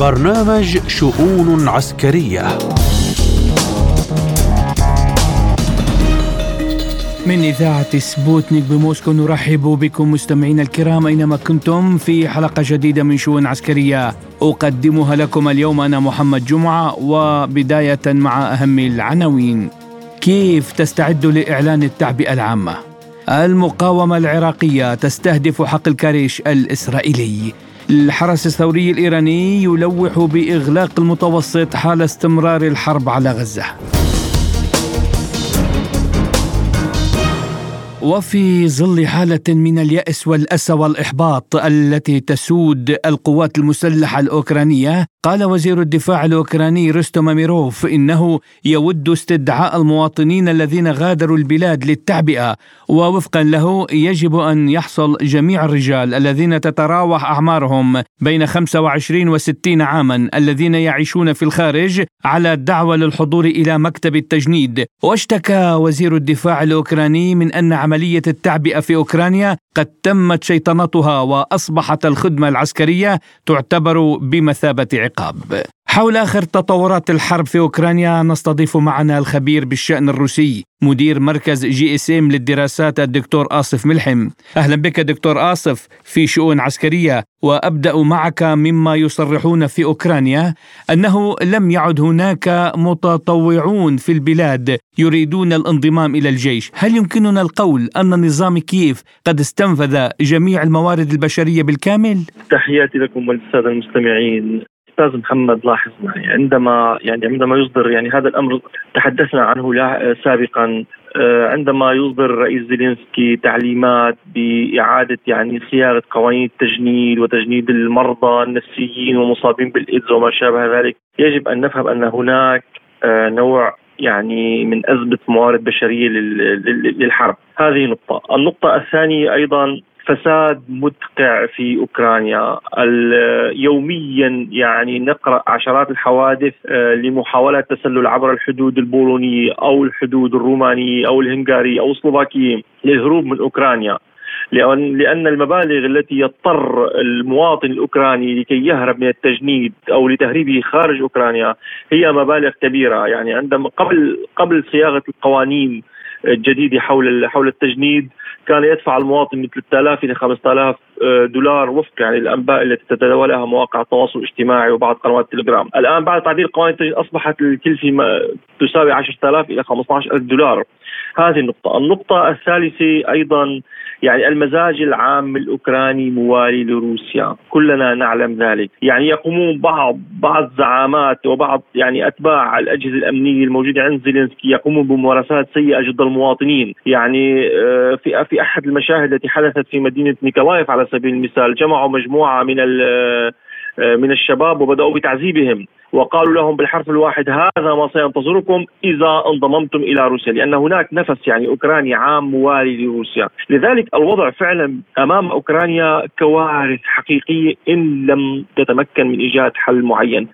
برنامج شؤون عسكرية. من إذاعة سبوتنيك بموسكو نرحب بكم مستمعينا الكرام أينما كنتم في حلقة جديدة من شؤون عسكرية. أقدمها لكم اليوم أنا محمد جمعة وبداية مع أهم العناوين. كيف تستعد لإعلان التعبئة العامة؟ المقاومة العراقية تستهدف حقل كاريش الإسرائيلي. الحرس الثوري الإيراني يلوح بإغلاق المتوسط حال استمرار الحرب على غزة. وفي ظل حالة من اليأس والأسى والإحباط التي تسود القوات المسلحة الأوكرانية قال وزير الدفاع الأوكراني رستم ميروف إنه يود استدعاء المواطنين الذين غادروا البلاد للتعبئة ووفقا له يجب أن يحصل جميع الرجال الذين تتراوح أعمارهم بين 25 و 60 عاما الذين يعيشون في الخارج على الدعوة للحضور إلى مكتب التجنيد. واشتكى وزير الدفاع الأوكراني من أن عملية التعبئة في أوكرانيا قد تمت شيطنتها وأصبحت الخدمة العسكرية تعتبر بمثابة عقاب. حول آخر تطورات الحرب في أوكرانيا نستضيف معنا الخبير بالشأن الروسي مدير مركز GSM للدراسات الدكتور آصف ملحم. أهلا بك دكتور آصف في شؤون عسكرية وأبدأ معك مما يصرحون في أوكرانيا أنه لم يعد هناك متطوعون في البلاد يريدون الانضمام إلى الجيش. هل يمكننا القول أن نظام كييف قد استنفذ جميع الموارد البشرية بالكامل؟ تحياتي لكم وللسادة المستمعين. أستاذ محمد لاحظ معي. عندما يعني عندما يصدر يعني هذا الأمر تحدثنا عنه سابقا آه، عندما يصدر الرئيس زيلينسكي تعليمات بإعادة يعني صياغة قوانين التجنيد وتجنيد المرضى النفسيين والمصابين بالإيدز وما شابه ذلك، يجب أن نفهم أن هناك آه، نوع يعني من أزمة موارد بشرية للحرب. هذه نقطة. النقطة الثانية أيضا فساد مدقع في أوكرانيا. يوميا يعني نقرأ عشرات الحوادث آه، لمحاولة التسلل عبر الحدود البولونية أو الحدود الرومانية أو الهنغارية أو السلوفاكية للهروب من أوكرانيا. لأن لأن المبالغ التي يضطر المواطن الأوكراني لكي يهرب من التجنيد أو لتهريبه خارج أوكرانيا هي مبالغ كبيرة. يعني عندما قبل قبل صياغة القوانين الجديدة حول حول التجنيد كان يدفع المواطن من 3000 إلى 5000 آه، دولار وفق يعني الأنباء التي تتداولها مواقع التواصل الاجتماعي وبعض قنوات التليجرام، الآن بعد تعديل قوانين أصبحت الكلفة تساوي 10000 إلى 15000 دولار. هذه النقطة، النقطة الثالثة أيضا يعني المزاج العام الأوكراني موالي لروسيا، كلنا نعلم ذلك، يعني يقومون بعض بعض زعامات وبعض يعني أتباع الأجهزة الأمنية الموجودة عند زيلينسكي. يقومون بممارسات سيئة جدا المواطنين، يعني آه، في في أحد المشاهد التي حدثت في مدينة نيكولايف على سبيل المثال جمعوا مجموعة من آه، من الشباب وبدأوا بتعذيبهم. وقالوا لهم بالحرف الواحد هذا ما سينتظركم إذا انضممتم إلى روسيا لأن هناك نفس يعني أوكراني عام موالي لروسيا، لذلك الوضع فعلا أمام أوكرانيا كوارث حقيقية إن لم تتمكن من إيجاد حل معين.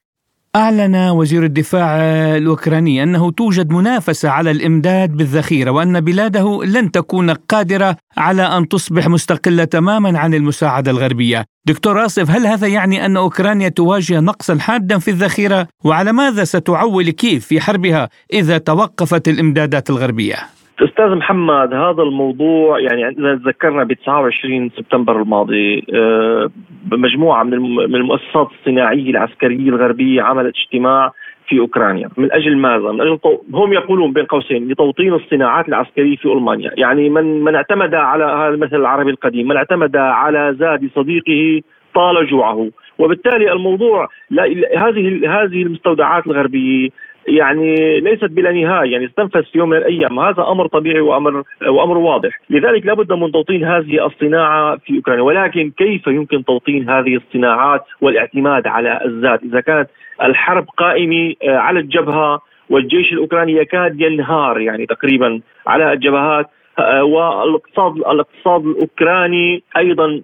أعلن وزير الدفاع الأوكراني أنه توجد منافسة على الإمداد بالذخيرة وأن بلاده لن تكون قادرة على أن تصبح مستقلة تماما عن المساعدة الغربية دكتور آصف هل هذا يعني أن أوكرانيا تواجه نقصا حادا في الذخيرة وعلى ماذا ستعول كيف في حربها إذا توقفت الإمدادات الغربية؟ أستاذ محمد هذا الموضوع يعني إذا تذكرنا ب 29 سبتمبر الماضي آه، مجموعة من المؤسسات الصناعية العسكرية الغربية عملت اجتماع في أوكرانيا. من أجل ماذا؟ من أجل طو... هم يقولون بين قوسين لتوطين الصناعات العسكرية في ألمانيا، يعني من من اعتمد على هذا المثل العربي القديم، من اعتمد على زاد صديقه طال جوعه، وبالتالي الموضوع لا هذه هذه المستودعات الغربية يعني ليست بلا نهاية يعني استنفذ في يوم من الأيام. هذا أمر طبيعي وأمر وأمر واضح. لذلك لابد من توطين هذه الصناعة في أوكرانيا. ولكن كيف يمكن توطين هذه الصناعات والاعتماد على الذات؟ إذا كانت الحرب قائمة على الجبهة والجيش الأوكراني يكاد ينهار يعني تقريبا على الجبهات والاقتصاد الاقتصاد الأوكراني أيضا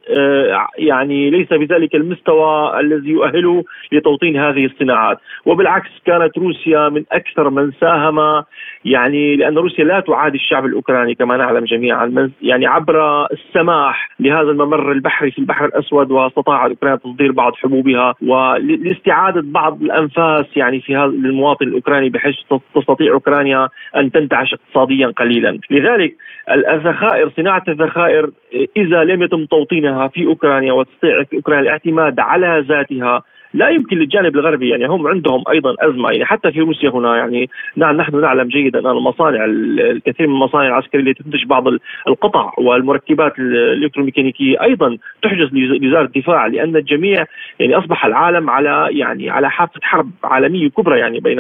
يعني ليس بذلك المستوى الذي يؤهله لتوطين هذه الصناعات. وبالعكس كانت روسيا من أكثر من ساهم يعني لأن روسيا لا تعادي الشعب الأوكراني كما نعلم جميعا. يعني عبر السماح لهذا الممر البحري في البحر الأسود واستطاعت أوكرانيا تصدير بعض حبوبها. ولاستعادة بعض الأنفاس يعني في هذا المواطن الأوكراني بحيث تستطيع أوكرانيا أن تنتعش اقتصاديا قليلا، لذلك الذخائر صناعة الذخائر إذا لم يتم توطينها في أوكرانيا وتستطيع أوكرانيا الاعتماد على ذاتها لا يمكن للجانب الغربي يعني هم عندهم أيضا أزمة يعني حتى في روسيا هنا يعني نعم نحن نعلم جيدا أن المصانع الكثير من المصانع العسكرية التي تنتج بعض القطع والمركبات الالكتروميكانيكيه أيضا تحجز لوزاره الدفاع لأن الجميع يعني أصبح العالم على يعني على حافة حرب عالمية كبرى يعني بين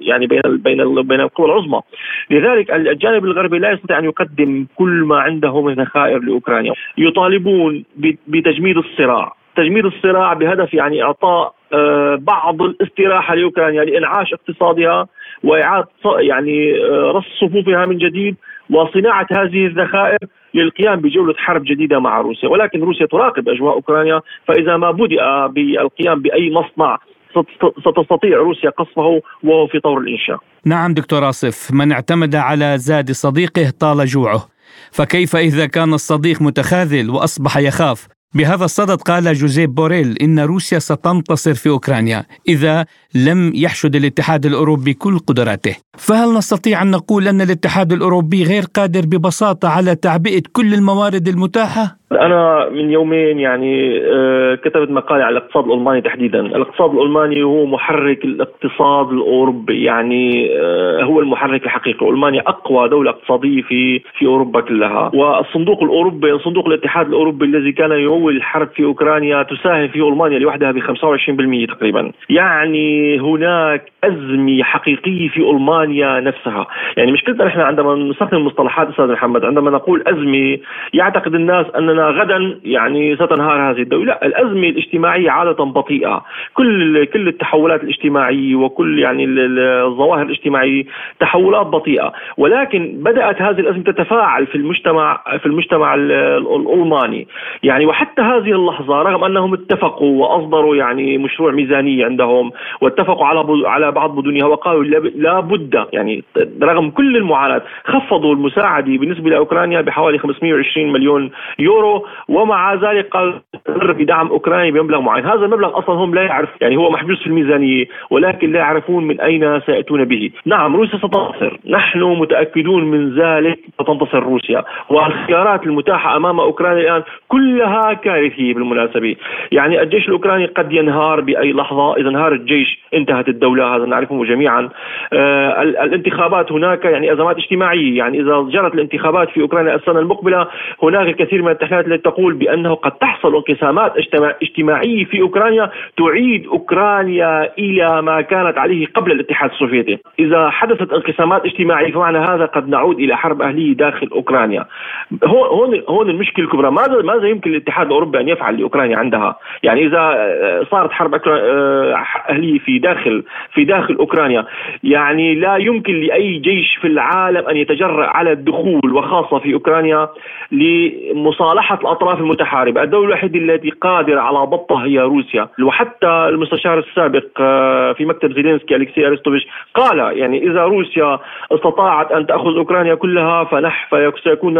يعني بين بين بين القوى العظمى. لذلك الجانب الغربي لا يستطيع أن يقدم كل ما عنده من ذخائر لأوكرانيا. يطالبون بتجميد الصراع. تجميد الصراع بهدف يعني إعطاء آه، بعض الاستراحة لاوكرانيا لانعاش اقتصادها وإعادة يعني آه، رص صفوفها من جديد وصناعة هذه الذخائر للقيام بجولة حرب جديدة مع روسيا، ولكن روسيا تراقب أجواء أوكرانيا فإذا ما بدأ بالقيام بأي مصنع ستستطيع روسيا قصفه وهو في طور الإنشاء. نعم دكتور آصف، من اعتمد على زاد صديقه طال جوعه. فكيف إذا كان الصديق متخاذل وأصبح يخاف بهذا الصدد قال جوزيف بوريل إن روسيا ستنتصر في أوكرانيا إذا لم يحشد الاتحاد الأوروبي كل قدراته فهل نستطيع أن نقول أن الاتحاد الأوروبي غير قادر ببساطة على تعبئة كل الموارد المتاحة؟ أنا من يومين يعني آه، كتبت مقالة على الاقتصاد الألماني تحديدا، الاقتصاد الألماني هو محرك الاقتصاد الأوروبي يعني آه، هو المحرك الحقيقي، ألمانيا أقوى دولة اقتصادية في في أوروبا كلها، والصندوق الأوروبي صندوق الاتحاد الأوروبي الذي كان يمول الحرب في أوكرانيا تساهم فيه ألمانيا لوحدها ب 25% تقريبا، يعني هناك أزمة حقيقية في ألمانيا نفسها، يعني مشكلتنا نحن عندما نستخدم مصطلحات أستاذ محمد عندما نقول أزمة يعتقد الناس أننا غدا يعني ستنهار هذه الدولة. لا الأزمة الاجتماعية عادة بطيئة. كل كل التحولات الاجتماعية وكل يعني الظواهر الاجتماعية تحولات بطيئة. ولكن بدأت هذه الأزمة تتفاعل في المجتمع في المجتمع الألماني. يعني وحتى هذه اللحظة رغم أنهم اتفقوا وأصدروا يعني مشروع ميزانية عندهم واتفقوا على على بعض بدونها وقالوا لا بد يعني رغم كل المعاناة خفضوا المساعدة بالنسبة لأوكرانيا بحوالي 520 مليون يورو ومع ذلك قال بدعم اوكراني بمبلغ معين، هذا المبلغ أصلا هم لا يعرف يعني هو محجوز في الميزانية ولكن لا يعرفون من أين سيأتون به، نعم روسيا ستنتصر، نحن متأكدون من ذلك ستنتصر روسيا، والخيارات المتاحة أمام أوكرانيا الآن كلها كارثية بالمناسبة، يعني الجيش الأوكراني قد ينهار بأي لحظة، إذا انهار الجيش انتهت الدولة هذا نعرفه جميعا. آه الانتخابات هناك يعني أزمات اجتماعية، يعني إذا جرت الانتخابات في أوكرانيا السنة المقبلة هناك الكثير من التحليلات التي تقول بأنه قد تحصل انقسامات اجتماعية في أوكرانيا تعيد أوكرانيا إلى ما كانت عليه قبل الاتحاد السوفيتي، إذا حدثت انقسامات اجتماعية فمعنى هذا قد نعود إلى حرب أهلية داخل أوكرانيا. هون هون المشكلة الكبرى، ماذا ماذا يمكن للاتحاد الأوروبي أن يفعل لأوكرانيا عندها؟ يعني إذا صارت حرب آه، أهلية في داخل في داخل أوكرانيا، يعني لا يمكن لأي جيش في العالم أن يتجرأ على الدخول وخاصة في أوكرانيا لمصالحة الأطراف المتحاربة، الدولة الوحيدة التي قادرة على ضبطها هي روسيا، وحتى المستشار السابق آه، في مكتب زيلينسكي الكسي أرستوفيتش قال يعني إذا روسيا استطاعت أن تأخذ أوكرانيا كلها فنحن فسيكون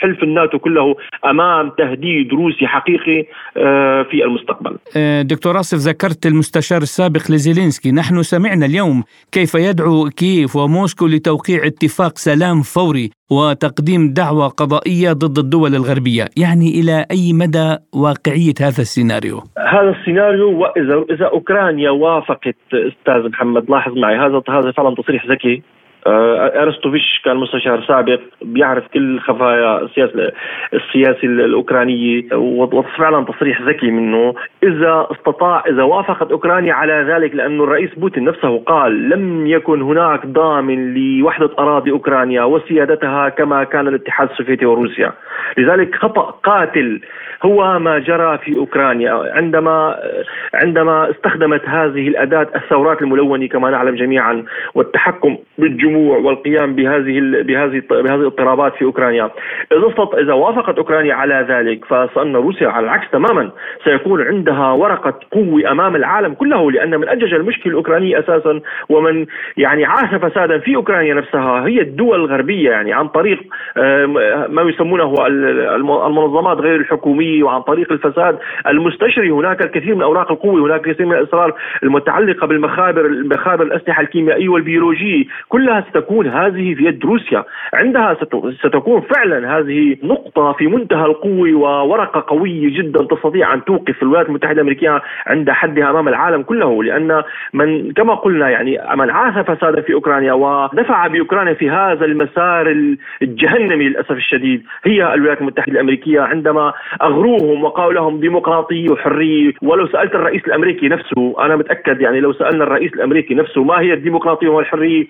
حلف الناتو كله أمام تهديد روسي حقيقي آه، في المستقبل. آه، دكتور آصف ذكرت المستشار السابق لزيلينسكي، نحن سمعنا اليوم كيف يدعو كييف وموسكو لتوقيع اتفاق سلام فوري وتقديم دعوى قضائية ضد الدول الغربية يعني إلى أي مدى واقعية هذا السيناريو؟ هذا السيناريو وإذا إذا أوكرانيا وافقت أستاذ محمد لاحظ معي هذا هذا فعلا تصريح ذكي آه، ارستوفيش كان مستشار سابق بيعرف كل خفايا السياسة السياسة الاوكرانيه وفعلا تصريح ذكي منه. إذا استطاع إذا وافقت أوكرانيا على ذلك لأنه الرئيس بوتين نفسه قال لم يكن هناك ضامن لوحدة أراضي أوكرانيا وسيادتها كما كان الاتحاد السوفيتي وروسيا. لذلك خطأ قاتل هو ما جرى في أوكرانيا. عندما عندما استخدمت هذه الأداة الثورات الملونة كما نعلم جميعا والتحكم بالجمهور الدموع والقيام بهذه بهذه بهذه الاضطرابات في أوكرانيا. إذا إذا وافقت أوكرانيا على ذلك فان روسيا على العكس تماما. سيكون عندها ورقة قوة أمام العالم كله لأن من اجج المشكلة الأوكرانية أساسا ومن يعني عاش فسادا في أوكرانيا نفسها هي الدول الغربية يعني عن طريق ما يسمونه المنظمات غير الحكومية وعن طريق الفساد المستشري. هناك الكثير من اوراق القوه هناك الكثير من الاسرار المتعلقة بالمخابر المخابر الأسلحة الكيميائية والبيولوجية. كلها ستكون هذه في يد روسيا. عندها ستكون فعلا هذه نقطة في منتهى القوة وورقة قوية جدا تستطيع أن توقف الولايات المتحدة الأمريكية عند حدها أمام العالم كله. لأن من كما قلنا يعني من عاث فسادا في أوكرانيا ودفع بأوكرانيا في هذا المسار الجهنمي للأسف الشديد هي الولايات المتحدة الأمريكية. عندما أغروهم وقالوا لهم ديمقراطيه وحريه ولو سألت الرئيس الأمريكي نفسه أنا متأكد يعني لو سألنا الرئيس الأمريكي نفسه ما هي الديمقراطية والحريه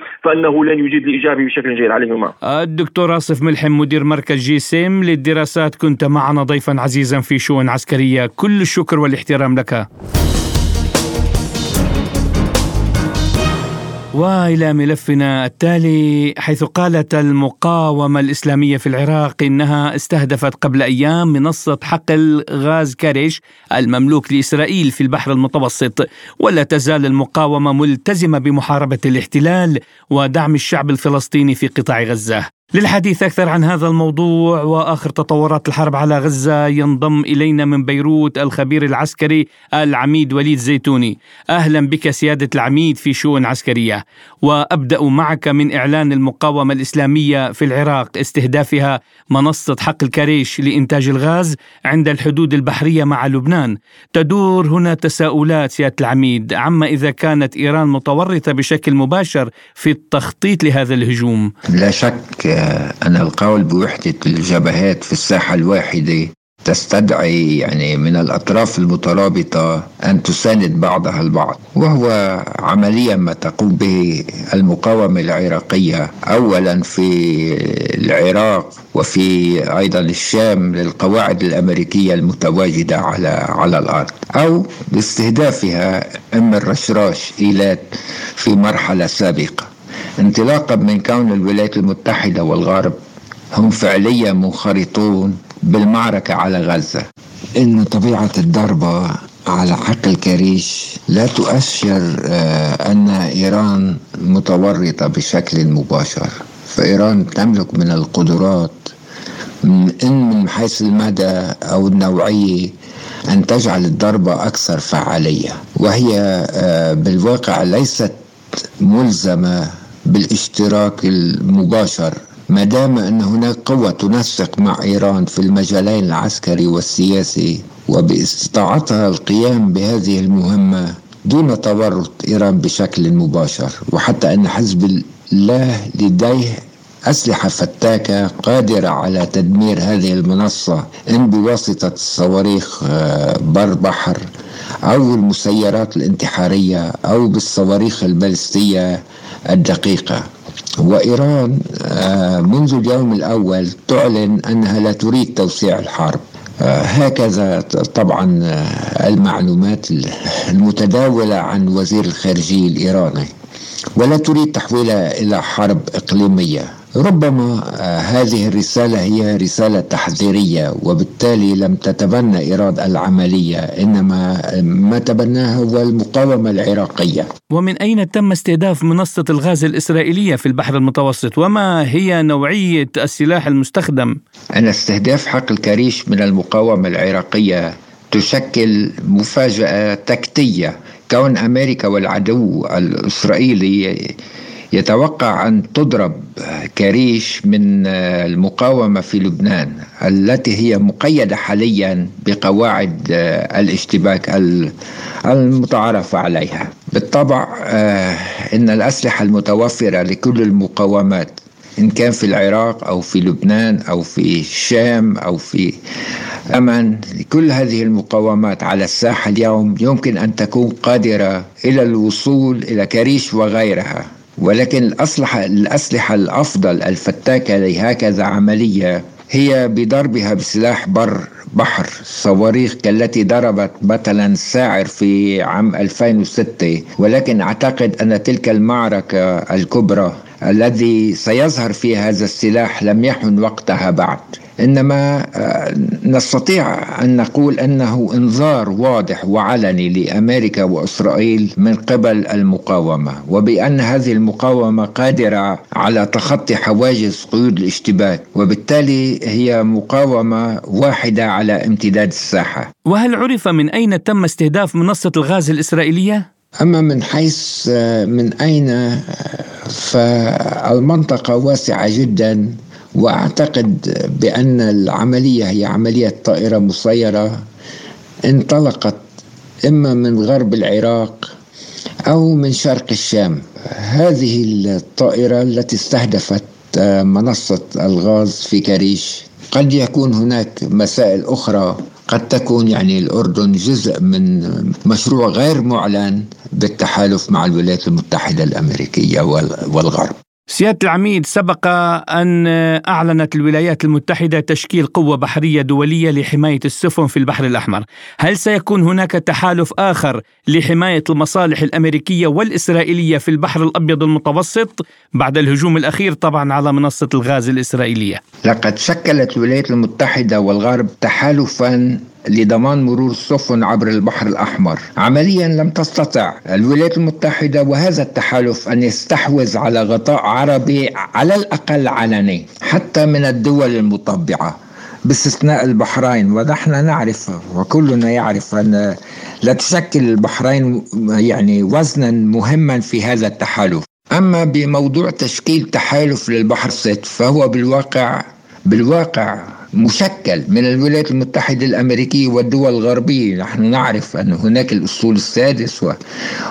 لن يجيد الإجابة بشكل جيد عليهما. الدكتور آصف ملحم مدير مركز GSM للدراسات كنت معنا ضيفا عزيزا في شؤون عسكرية كل الشكر والاحترام لك. وإلى ملفنا التالي حيث قالت المقاومة الإسلامية في العراق إنها استهدفت قبل أيام منصة حقل غاز كاريش المملوك لإسرائيل في البحر المتوسط. ولا تزال المقاومة ملتزمة بمحاربة الاحتلال ودعم الشعب الفلسطيني في قطاع غزة. للحديث أكثر عن هذا الموضوع وآخر تطورات الحرب على غزة ينضم إلينا من بيروت الخبير العسكري العميد وليد زيتوني. أهلا بك سيادة العميد في شؤون عسكرية. وأبدأ معك من إعلان المقاومة الإسلامية في العراق استهدافها منصة حق الكريش لإنتاج الغاز عند الحدود البحرية مع لبنان. تدور هنا تساؤلات سيادة العميد عما إذا كانت إيران متورطة بشكل مباشر في التخطيط لهذا الهجوم؟ لا شك أن القول بوحدة الجبهات في الساحة الواحدة. تستدعي يعني من الأطراف المترابطة أن تساند بعضها البعض. وهو عمليا ما تقوم به المقاومة العراقية. أولا في العراق وفي أيضا الشام للقواعد الأمريكية المتواجدة على على الأرض. أو باستهدافها أم الرشراش إيلات في مرحلة سابقة. انطلاقا من كون الولايات المتحدة والغرب هم فعليا منخرطون بالمعركة على غزة. إن طبيعة الضربة على حق الكريش لا تؤشر أن إيران متورطة بشكل مباشر. فإيران تملك من القدرات إن من حيث المدى أو النوعية أن تجعل الضربة أكثر فعالية. وهي بالواقع ليست ملزمة بالاشتراك المباشر ما دام أن هناك قوة تنسق مع إيران في المجالين العسكري والسياسي وباستطاعتها القيام بهذه المهمة دون تورط إيران بشكل مباشر وحتى أن حزب الله لديه أسلحة فتاكة قادرة على تدمير هذه المنصة إن بواسطة صواريخ بر بحر أو المسيرات الانتحارية أو بالصواريخ البالستية الدقيقة. وإيران منذ اليوم الأول تعلن أنها لا تريد توسيع الحرب. هكذا طبعا المعلومات المتداولة عن وزير الخارجية الإيراني. ولا تريد تحويلها إلى حرب إقليمية. ربما هذه الرسالة هي رسالة تحذيرية وبالتالي لم تتبنى إيراد العملية إنما ما تبناه هو المقاومة العراقية ومن أين تم استهداف منصة الغاز الإسرائيلية في البحر المتوسط وما هي نوعية السلاح المستخدم؟ أن استهداف حق الكريش من المقاومة العراقية تشكل مفاجأة تكتية كون أمريكا والعدو الإسرائيلي يتوقع أن تضرب كريش من المقاومة في لبنان التي هي مقيدة حاليا بقواعد الاشتباك المتعارف عليها. بالطبع إن الأسلحة المتوفرة لكل المقاومات إن كان في العراق أو في لبنان أو في الشام أو في أمن كل هذه المقاومات على الساحة اليوم يمكن أن تكون قادرة إلى الوصول إلى كريش وغيرها. ولكن الأسلحة, الأسلحة الأفضل الفتاكة لهكذا عملية هي بضربها بسلاح بر بحر صواريخ كالتي ضربت مثلا ساعر في عام 2006 ولكن أعتقد أن تلك المعركة الكبرى الذي سيظهر فيه هذا السلاح لم يحن وقتها بعد إنما آه، نستطيع أن نقول أنه إنذار واضح وعلني لأمريكا وإسرائيل من قبل المقاومة وبأن هذه المقاومة قادرة على تخطي حواجز قيود الاشتباك وبالتالي هي مقاومة واحدة على امتداد الساحة. وهل عرف من أين تم استهداف منصة الغاز الإسرائيلية؟ أما من حيث آه، من أين آه، فالمنطقة واسعة جدا وأعتقد بأن العملية هي عملية طائرة مسيرة انطلقت إما من غرب العراق أو من شرق الشام. هذه الطائرة التي استهدفت آه، منصة الغاز في كريش قد يكون هناك مسائل أخرى قد تكون يعني الأردن جزء من مشروع غير معلن بالتحالف مع الولايات المتحدة الأمريكية والغرب. سيادة العميد سبق أن أعلنت الولايات المتحدة تشكيل قوة بحرية دولية لحماية السفن في البحر الأحمر. هل سيكون هناك تحالف آخر لحماية المصالح الأمريكية والإسرائيلية في البحر الأبيض المتوسط؟ بعد الهجوم الأخير طبعا على منصة الغاز الإسرائيلية. لقد شكلت الولايات المتحدة والغرب تحالفا لضمان مرور السفن عبر البحر الأحمر. عمليا لم تستطع الولايات المتحدة وهذا التحالف أن يستحوذ على غطاء عربي على الأقل علني حتى من الدول المطبعة. باستثناء البحرين ونحن نعرف وكلنا يعرف أن لا تشكل البحرين يعني وزنا مهما في هذا التحالف. أما بموضوع تشكيل تحالف للبحر ست فهو بالواقع بالواقع مشكل من الولايات المتحدة الأمريكية والدول الغربية. نحن نعرف أن هناك الأسطول السادس و...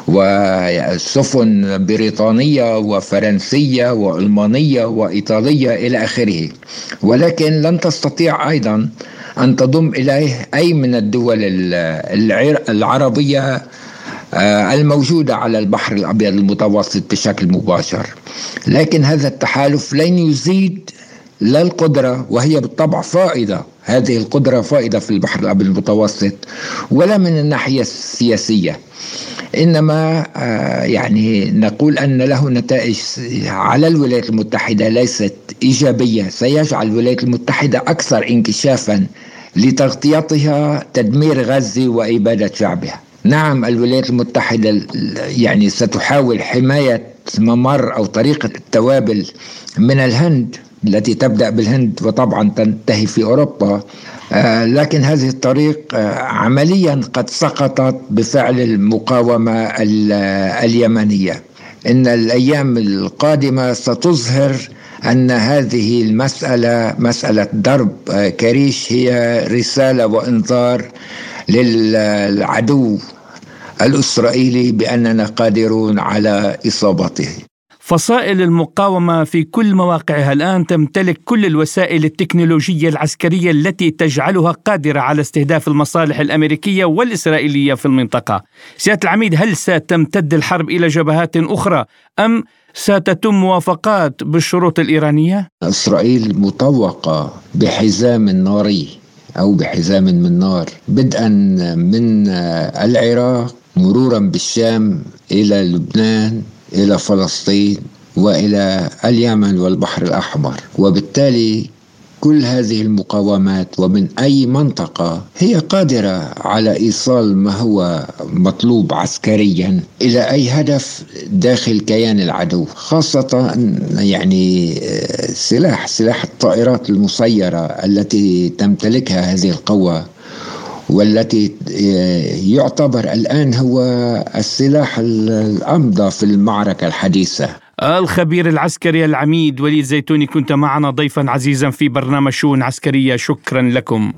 وسفن بريطانية وفرنسية وألمانية وإيطالية إلى آخره. ولكن لن تستطيع أيضا أن تضم إليه أي من الدول العربية آه، الموجودة على البحر الأبيض المتوسط بشكل مباشر. لكن هذا التحالف لن يزيد لا القدرة وهي بالطبع فائدة. هذه القدرة فائدة في البحر الأبيض المتوسط ولا من الناحية السياسية. إنما آه، يعني نقول أن له نتائج على الولايات المتحدة ليست إيجابية. سيجعل الولايات المتحدة أكثر انكشافا لتغطيتها تدمير غزة وإبادة شعبها. نعم الولايات المتحدة يعني ستحاول حماية ممر أو طريقة التوابل من الهند. التي تبدأ بالهند وطبعا تنتهي في أوروبا. آه، لكن هذه الطريق آه، عمليا قد سقطت بفعل المقاومة اليمنية. إن الأيام القادمة ستظهر أن هذه المسألة مسألة ضرب آه، كريش هي رسالة وإنذار للعدو الإسرائيلي بأننا قادرون على إصابته. فصائل المقاومة في كل مواقعها الآن تمتلك كل الوسائل التكنولوجية العسكرية التي تجعلها قادرة على استهداف المصالح الأمريكية والإسرائيلية في المنطقة. سيادة العميد هل ستمتد الحرب إلى جبهات أخرى أم ستتم موافقات بالشروط الإيرانية؟ إسرائيل مطوقة بحزام ناري أو بحزام من نار بدءا من العراق مرورا بالشام إلى لبنان إلى فلسطين وإلى اليمن والبحر الأحمر. وبالتالي كل هذه المقاومات ومن أي منطقة هي قادرة على إيصال ما هو مطلوب عسكريا إلى أي هدف داخل كيان العدو خاصة يعني آه، سلاح سلاح الطائرات المسيرة التي تمتلكها هذه القوة. والتي يعتبر الآن هو السلاح الأمضى في المعركة الحديثة. الخبير العسكري العميد وليد زيتوني كنت معنا ضيفا عزيزا في برنامج شؤون عسكرية. شكرا لكم.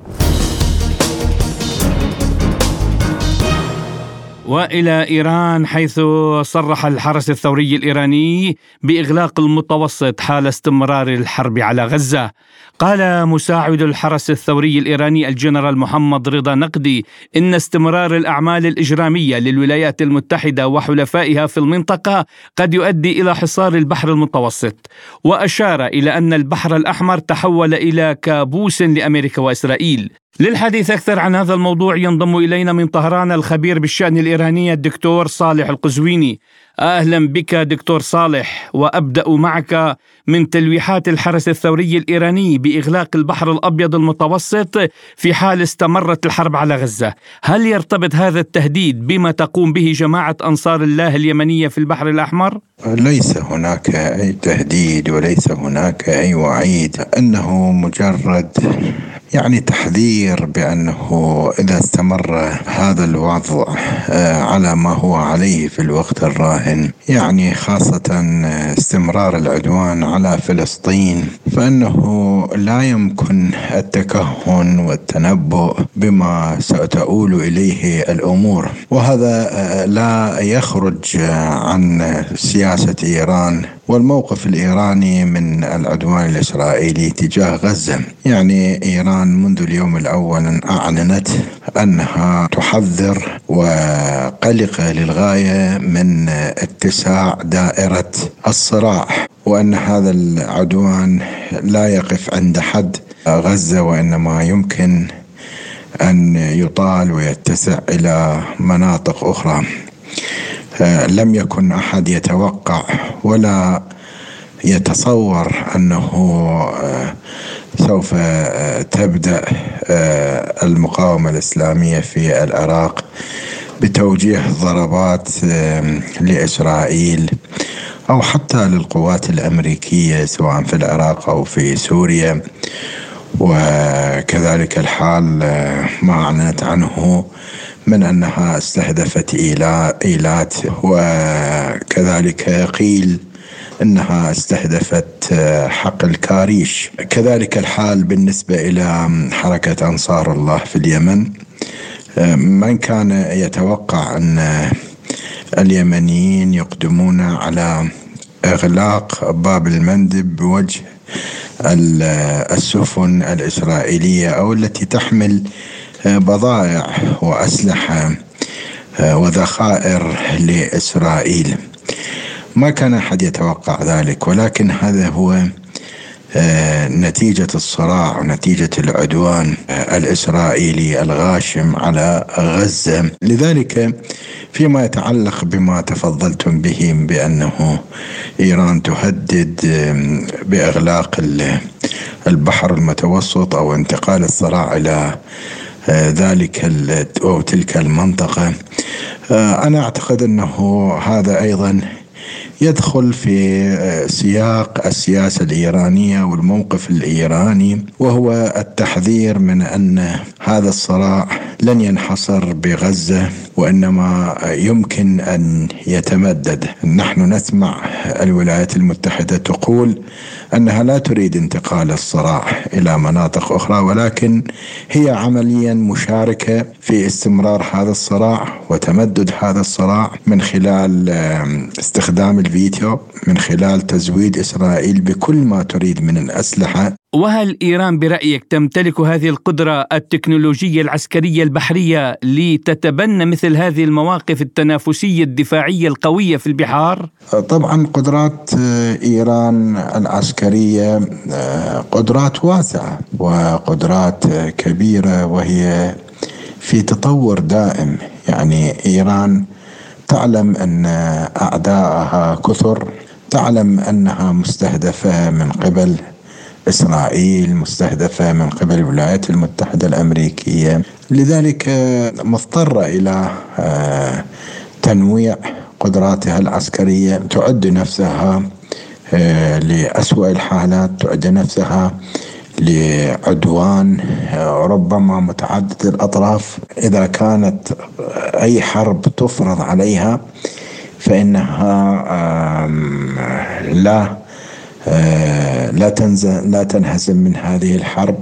وإلى إيران حيث صرح الحرس الثوري الإيراني بإغلاق المتوسط حال استمرار الحرب على غزة. قال مساعد الحرس الثوري الإيراني الجنرال محمد رضا نقدي إن استمرار الأعمال الإجرامية للولايات المتحدة وحلفائها في المنطقة قد يؤدي إلى حصار البحر المتوسط. وأشار إلى أن البحر الأحمر تحول إلى كابوس لأمريكا وإسرائيل. للحديث أكثر عن هذا الموضوع ينضم إلينا من طهران الخبير بالشأن الإيراني الدكتور صالح القزويني. أهلا بك دكتور صالح وأبدأ معك من تلويحات الحرس الثوري الإيراني بإغلاق البحر الأبيض المتوسط في حال استمرت الحرب على غزة هل يرتبط هذا التهديد بما تقوم به جماعة أنصار الله اليمنية في البحر الأحمر؟ ليس هناك أي تهديد وليس هناك أي وعيد أنه مجرد يعني تحذير بأنه إذا استمر هذا الوضع آه، على ما هو عليه في الوقت الراهن يعني خاصة استمرار العدوان على فلسطين فإنه لا يمكن التكهن والتنبؤ بما ستؤول إليه الأمور. وهذا آه، لا يخرج عن سياسة إيران والموقف الإيراني من العدوان الإسرائيلي تجاه غزة. يعني إيران منذ اليوم الأول أعلنت أنها تحذر وقلقه للغاية من اتساع دائرة الصراع وأن هذا العدوان لا يقف عند حد غزة وإنما يمكن أن يطال ويتسع إلى مناطق أخرى. لم يكن أحد يتوقع ولا يتصور أنه آه، سوف آه، تبدأ آه، المقاومة الإسلامية في العراق بتوجيه ضربات لإسرائيل أو حتى للقوات الأمريكية سواء في العراق أو في سوريا. وكذلك الحال ما أعلنت عنه من أنها استهدفت إيلات وكذلك قيل أنها استهدفت حقل كاريش كذلك الحال بالنسبة إلى حركة أنصار الله في اليمن. من كان يتوقع أن اليمنيين يقدمون على إغلاق باب المندب بوجه السفن الإسرائيلية أو التي تحمل بضائع وأسلحة آه، وذخائر لإسرائيل. ما كان أحد يتوقع ذلك ولكن هذا هو آه، نتيجة الصراع ونتيجة العدوان آه، الإسرائيلي الغاشم على غزة. لذلك فيما يتعلق بما تفضلتم به بأنه إيران تهدد بإغلاق البحر المتوسط أو انتقال الصراع إلى ذلك أو تلك المنطقة. آه، أنا أعتقد أنه هذا أيضا يدخل في آه، سياق السياسة الإيرانية والموقف الإيراني وهو التحذير من أن هذا الصراع لن ينحصر بغزة وإنما يمكن أن يتمدد. نحن نسمع الولايات المتحدة تقول أنها لا تريد انتقال الصراع إلى مناطق أخرى ولكن هي عمليا مشاركة في استمرار هذا الصراع وتمدد هذا الصراع من خلال استخدام الفيتو من خلال تزويد إسرائيل بكل ما تريد من الأسلحة. وهل إيران برأيك تمتلك هذه القدرة التكنولوجية العسكرية البحرية لتتبنى مثل هذه المواقف التنافسية الدفاعية القوية في البحار؟ طبعا قدرات إيران العسكرية قدرات واسعة وقدرات كبيرة وهي في تطور دائم يعني إيران تعلم أن اعدائها كثر تعلم أنها مستهدفة من قبل إسرائيل مستهدفة من قبل الولايات المتحدة الأمريكية. لذلك مضطرة إلى آه، تنويع قدراتها العسكرية. تعد نفسها آه، لأسوأ الحالات. تعد نفسها لعدوان آه، ربما متعدد الأطراف. إذا كانت أي حرب تفرض عليها فإنها لا آه، لا تنزل لا تنهزم من هذه الحرب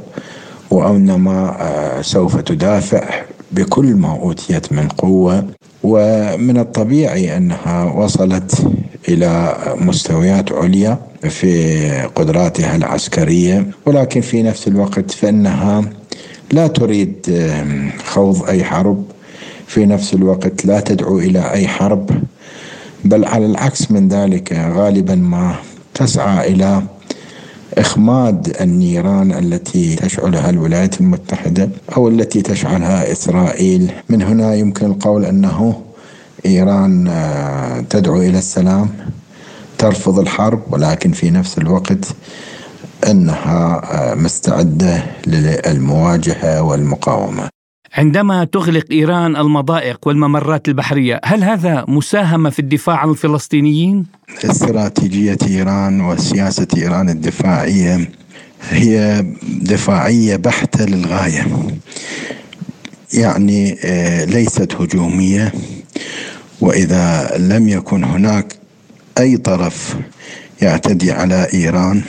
وأنما آه، سوف تدافع بكل ما أوتيت من قوة. ومن الطبيعي أنها وصلت إلى مستويات عليا في قدراتها العسكرية. ولكن في نفس الوقت فإنها لا تريد خوض أي حرب. في نفس الوقت لا تدعو إلى أي حرب. بل على العكس من ذلك غالبا ما تسعى إلى إخماد النيران التي تشعلها الولايات المتحدة أو التي تشعلها إسرائيل. من هنا يمكن القول أنه إيران آه، تدعو إلى السلام ترفض الحرب ولكن في نفس الوقت أنها آه، مستعدة للمواجهة والمقاومة. عندما تغلق إيران المضائق والممرات البحرية، هل هذا مساهمة في الدفاع عن الفلسطينيين؟ استراتيجية إيران وسياسة إيران الدفاعية هي دفاعية بحتة للغاية. يعني آه، ليست هجومية وإذا لم يكن هناك أي طرف يعتدي على إيران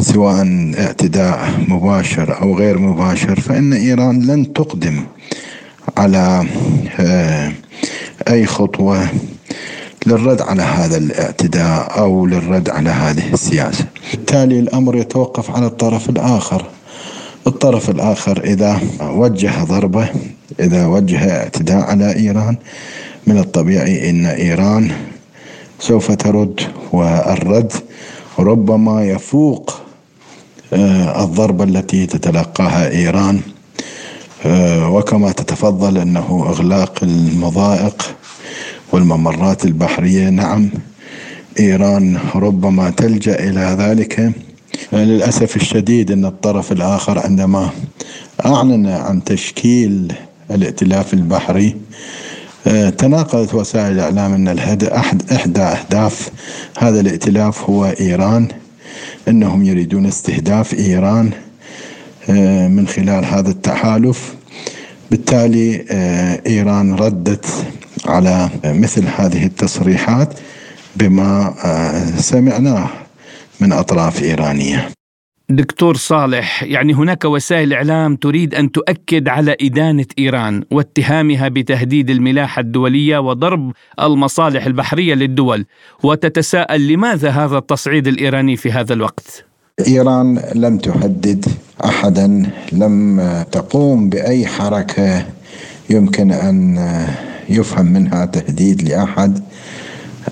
سواء اعتداء مباشر أو غير مباشر فإن إيران لن تقدم على آه، أي خطوة للرد على هذا الاعتداء أو للرد على هذه السياسة. بالتالي الأمر يتوقف على الطرف الآخر. الطرف الآخر إذا وجه ضربة إذا وجه اعتداء على إيران من الطبيعي إن إيران سوف ترد والرد ربما يفوق الضربة التي تتلقاها إيران آه، وكما تتفضل أنه إغلاق المضائق والممرات البحرية. نعم إيران ربما تلجأ إلى ذلك. للأسف الشديد أن الطرف الآخر عندما أعلن عن تشكيل الائتلاف البحري آه، تناقلت وسائل الإعلام أن أحد إحدى أهداف هذا الائتلاف هو إيران. أنهم يريدون استهداف إيران آه، من خلال هذا التحالف. بالتالي آه، إيران ردت على مثل هذه التصريحات بما آه، سمعناه من أطراف إيرانية. دكتور صالح يعني هناك وسائل إعلام تريد أن تؤكد على إدانة إيران واتهامها بتهديد الملاحة الدولية وضرب المصالح البحرية للدول. وتتساءل لماذا هذا التصعيد الإيراني في هذا الوقت؟ إيران لم تهدد احدا لم تقوم بأي حركة يمكن أن يفهم منها تهديد لأحد.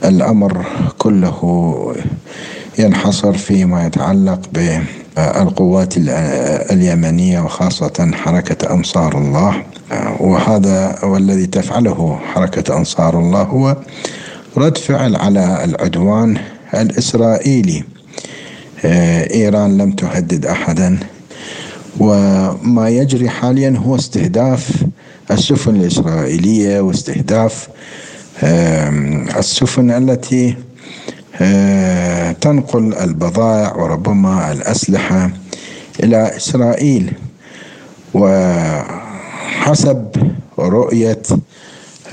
الأمر كله ينحصر فيما يتعلق ب القوات اليمنية وخاصة حركة أنصار الله. وهذا والذي تفعله حركة أنصار الله هو رد فعل على العدوان الإسرائيلي. إيران لم تهدد أحدا. وما يجري حاليا هو استهداف السفن الإسرائيلية واستهداف السفن التي تنقل البضائع وربما الأسلحة إلى إسرائيل. وحسب رؤية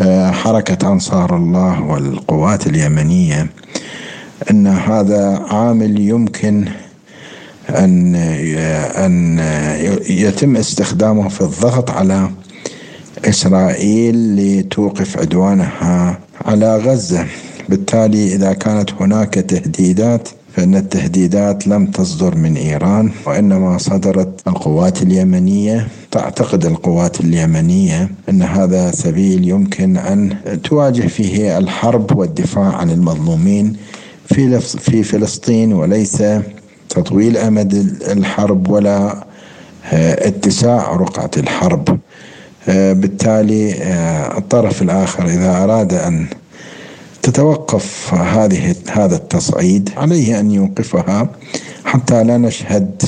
آه، حركة أنصار الله والقوات اليمنية أن هذا عامل يمكن أن أن يتم استخدامه في الضغط على إسرائيل لتوقف عدوانها على غزة. بالتالي إذا كانت هناك تهديدات فإن التهديدات لم تصدر من إيران وإنما صدرت القوات اليمنية. تعتقد القوات اليمنية أن هذا سبيل يمكن أن تواجه فيه الحرب والدفاع عن المظلومين في في فلسطين وليس تطويل أمد الحرب ولا آه، اتساع رقعة الحرب. آه، بالتالي آه، الطرف الآخر إذا أراد أن تتوقف هذه هذا التصعيد عليه أن يوقفها حتى لا نشهد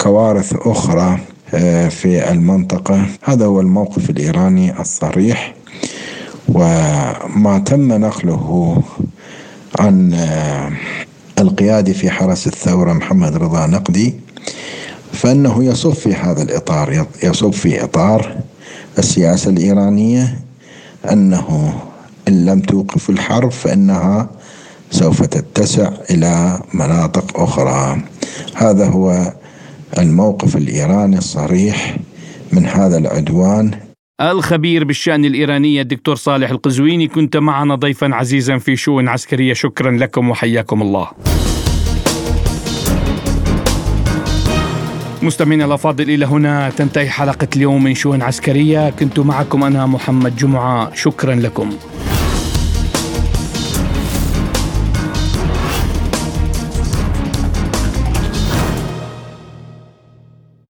كوارث أخرى في المنطقة. هذا هو الموقف الإيراني الصريح وما تم نقله عن القيادي في حرس الثورة محمد رضا نقدي فإنه يصب في هذا الإطار يصب في إطار السياسة الإيرانية أنه إن لم توقف الحرب فإنها سوف تتسع إلى مناطق أخرى. هذا هو الموقف الإيراني الصريح من هذا العدوان. الخبير بالشأن الإيراني الدكتور صالح القزويني كنت معنا ضيفا عزيزا في شؤون عسكرية. شكرا لكم وحياكم الله. مستمعينا الأفاضل إلى هنا تنتهي حلقة اليوم من شؤون عسكرية. كنت معكم أنا محمد جمعة. شكرا لكم.